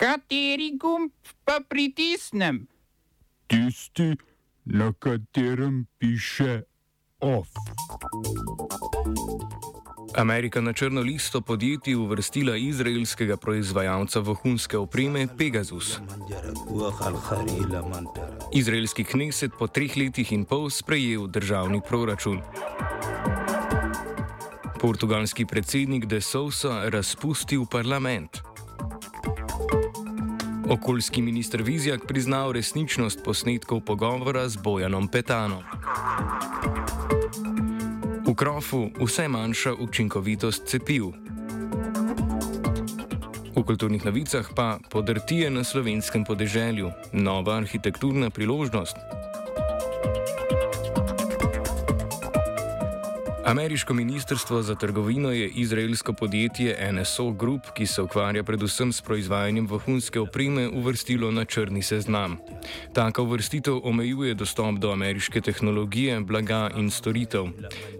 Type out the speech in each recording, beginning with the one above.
Kateri gumb pa pritisnem? Tisti, na katerem piše OF. Amerika na črno listo podjetij uvrstila izraelskega proizvajalca vohunske opreme Pegasus. Izraelski kneset po treh letih in pol sprejel državni proračun. Portugalski predsednik De Sousa razpustil parlament. Okoljski minister Vizjak priznal resničnost posnetkov pogovora z Bojanom Petanom. V krofu vse manjša učinkovitost cepiv. V kulturnih novicah pa podrtije na slovenskem podeželju, nova arhitekturna priložnost. Ameriško ministrstvo za trgovino je izraelsko podjetje NSO Group, ki se ukvarja predvsem s proizvajanjem vohunske opreme, uvrstilo na črni seznam. Taka uvrstitev omejuje dostop do ameriške tehnologije, blaga in storitev.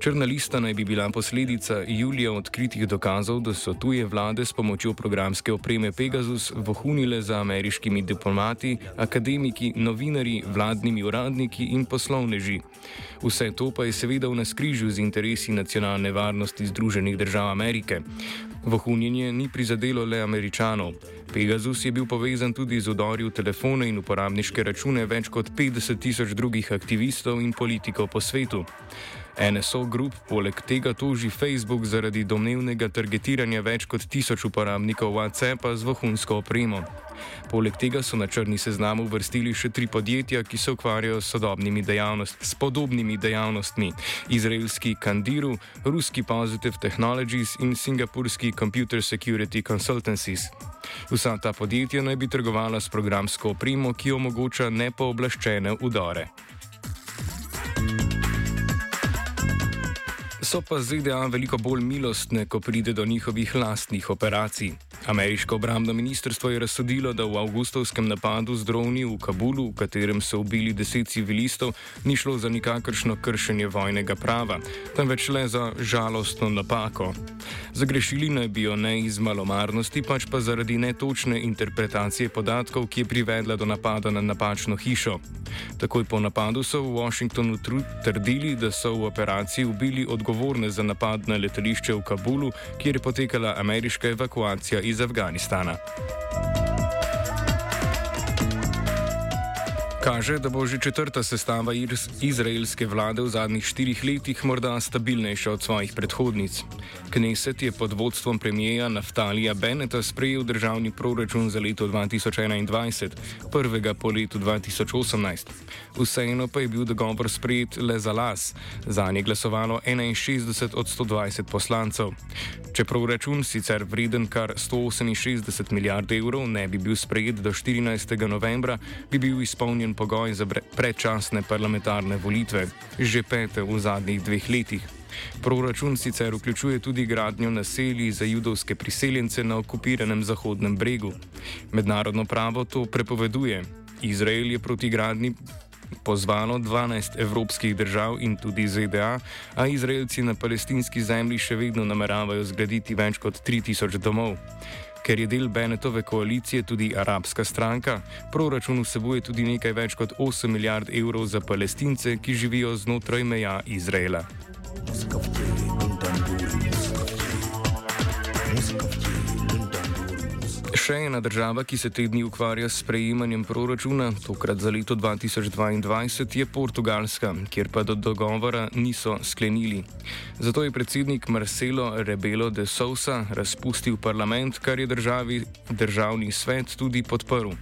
Črna lista naj bi bila posledica julija odkritih dokazov, da so tuje vlade s pomočjo programske opreme Pegasus vohunile za ameriškimi diplomati, akademiki, novinari, vladnimi uradniki in poslovneži. Vse to pa je seveda v naskrižju z interesi interesi nacionalne varnosti Združenih držav Amerike. Vohunjenje ni prizadelo le američanov. Pegasus je bil povezan tudi z udori v telefone in uporabniške račune več kot 50 tisoč drugih aktivistov in politikov po svetu. NSO Group poleg tega toži Facebook zaradi domnevnega targetiranja več kot tisoč uporabnikov WhatsAppa z vohunsko opremo. Poleg tega so na črni seznam uvrstili še tri podjetja, ki se ukvarjajo s, dejavnost, s podobnimi dejavnostmi: izraelski Kandiru, ruski Positive Technologies in singapurski Computer Security Consultancies. Vsa ta podjetja naj bi trgovala s programsko opremo, ki omogoča nepooblaščene udore. So pa ZDA veliko bolj milostne, ko pride do njihovih lastnih operacij. Ameriško obrambno ministrstvo je razsodilo, da v avgustovskem napadu z droni v Kabulu, v katerem so ubili deset civilistov, ni šlo za nikakršno kršenje vojnega prava, temveč le za žalostno napako. Zagrešili naj bi jo ne iz malomarnosti, pač pa zaradi netočne interpretacije podatkov, ki je privedla do napada na napačno hišo. Takoj po napadu so v Washingtonu trdili, da so v operaciji ubili odgovorne za napad na letališče v Kabulu, kjer je potekala ameriška evakuacija iz Afganistana. Kaže, da bo že četrta sestava izraelske vlade v zadnjih štirih letih morda stabilnejša od svojih predhodnic. Kneset je pod vodstvom premijeja Naftalija Beneta sprejel državni proračun za leto 2021, prvega po letu 2018. Vseeno pa je bil dogovor sprejet le za las, za nje glasovalo 61 od 120 poslancev. Če proračun, sicer vreden kar 168 milijard evrov, ne bi bil sprejet do 14. novembra, bi bil izpolnjen pogoj za predčasne parlamentarne volitve, že pete v zadnjih dveh letih. Proračun sicer vključuje tudi gradnjo naselij za judovske priseljence na okupiranem Zahodnem bregu. Mednarodno pravo to prepoveduje. Izrael je proti gradni pozvalo 12 evropskih držav in tudi ZDA, a Izraelci na palestinski zemlji še vedno nameravajo zgraditi več kot 3000 domov. Ker je del Benetove koalicije tudi arabska stranka, proračun vsebuje tudi nekaj več kot 8 milijard evrov za palestince, ki živijo znotraj meja Izraela. Še ena država, ki se te dni ukvarja s sprejemanjem proračuna, tokrat za leto 2022, je Portugalska, kjer pa do dogovora niso sklenili. Zato je predsednik Marcelo Rebelo de Sousa razpustil parlament, kar je državi, državni svet tudi podprl.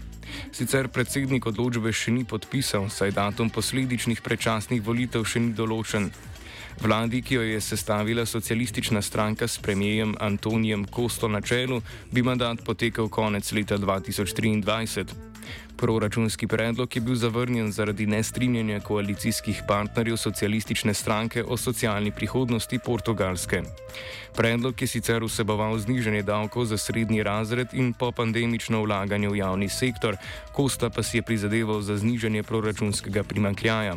Sicer predsednik odločbe še ni podpisal, saj datum posledičnih predčasnih volitev še ni določen. Vladi, ki jo je sestavila socialistična stranka s premijejem Antonijem Kosto na čelu, bi mandat potekal konec leta 2023. Proračunski predlog je bil zavrnjen zaradi nestrinjanja koalicijskih partnerjev socialistične stranke o socialni prihodnosti Portugalske. Predlog je sicer vseboval znižanje davkov za srednji razred in popandemično vlaganje v javni sektor, Kosta pa si je prizadeval za znižanje proračunskega primankljaja.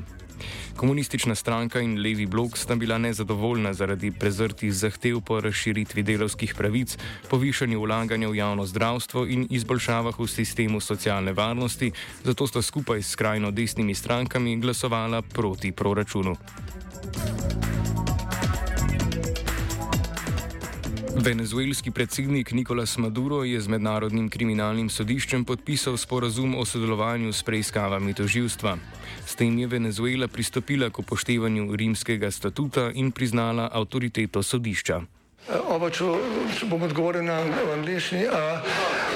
Komunistična stranka in levi blok sta bila nezadovoljna zaradi prezrtih zahtev po razširitvi delovskih pravic, povišanju vlaganja v javno zdravstvo in izboljšavah v sistemu socialne varnosti, zato sta skupaj s skrajno desnimi strankami glasovala proti proračunu. Venezuelski predsednik Nicolas Maduro je z mednarodnim kriminalnim sodiščem podpisal sporazum o sodelovanju s preiskavami toživstva. S tem je Venezuela pristopila k upoštevanju rimskega statuta in priznala avtoriteto sodišča. Oba, če, bom odgovoril na angliški.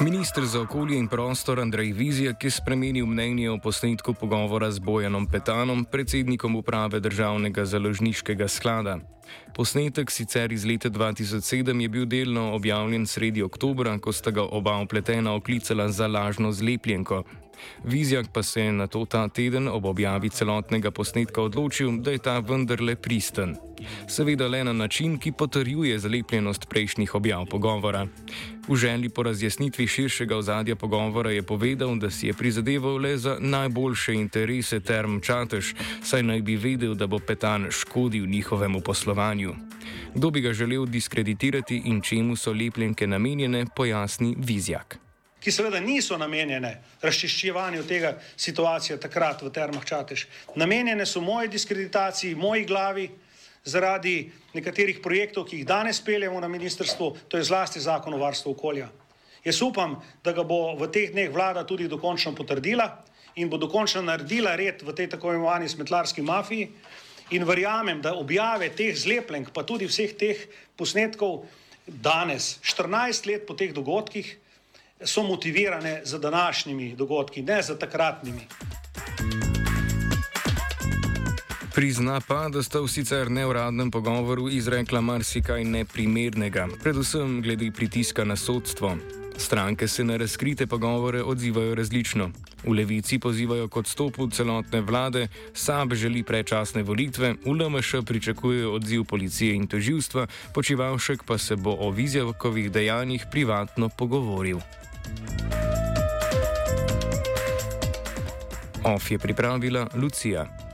Ministr za okolje in prostor Andrej Vizjak je spremenil mnenje o posnetku pogovora z Bojanom Petanom, predsednikom uprave državnega založniškega sklada. Posnetek sicer iz leta 2007 je bil delno objavljen sredi oktobra, ko sta ga oba opletena oklicala za lažno zlepljenko. Vizjak pa se je na to ta teden ob objavi celotnega posnetka odločil, da je ta vendarle pristen. Seveda le na način, ki potrjuje zalepljenost prejšnjih objav pogovora. V želji po razjasnitvi širšega ozadja pogovora je povedal, da si je prizadeval le za najboljše interese term Čatež, saj naj bi vedel, da bo Petan škodil njihovemu poslovanju. Kdo bi ga želel diskreditirati in čemu so lepljenke namenjene, pojasni Vizjak. Ki seveda niso namenjene razčiščevanju tega situacije takrat v Termah Čatež. Namenjene so moji diskreditaciji, moji glavi zaradi nekaterih projektov, ki jih danes peljemo na ministrstvu, to je zlasti zakon o varstvu okolja. Jaz upam, da ga bo v teh dneh vlada tudi dokončno potrdila in bo dokončno naredila red v tej tako imenovani smetlarski mafiji. In verjamem, da objave teh zlepljenk, pa tudi vseh teh posnetkov danes, 14 let po teh dogodkih, so motivirane za današnjimi dogodki, ne za takratnimi. Prizna pa, da sta v sicer neuradnem pogovoru izrekla marsikaj neprimernega, predvsem glede pritiska na sodstvo. Stranke se na razkrite pogovore odzivajo različno. V levici pozivajo k odstopu celotne vlade, SAB želi predčasne volitve, v LMŠ pričakujejo odziv policije in toživstva, počivalšek pa se bo o vizjakovih dejanjih privatno pogovoril. OF je pripravila Lucija.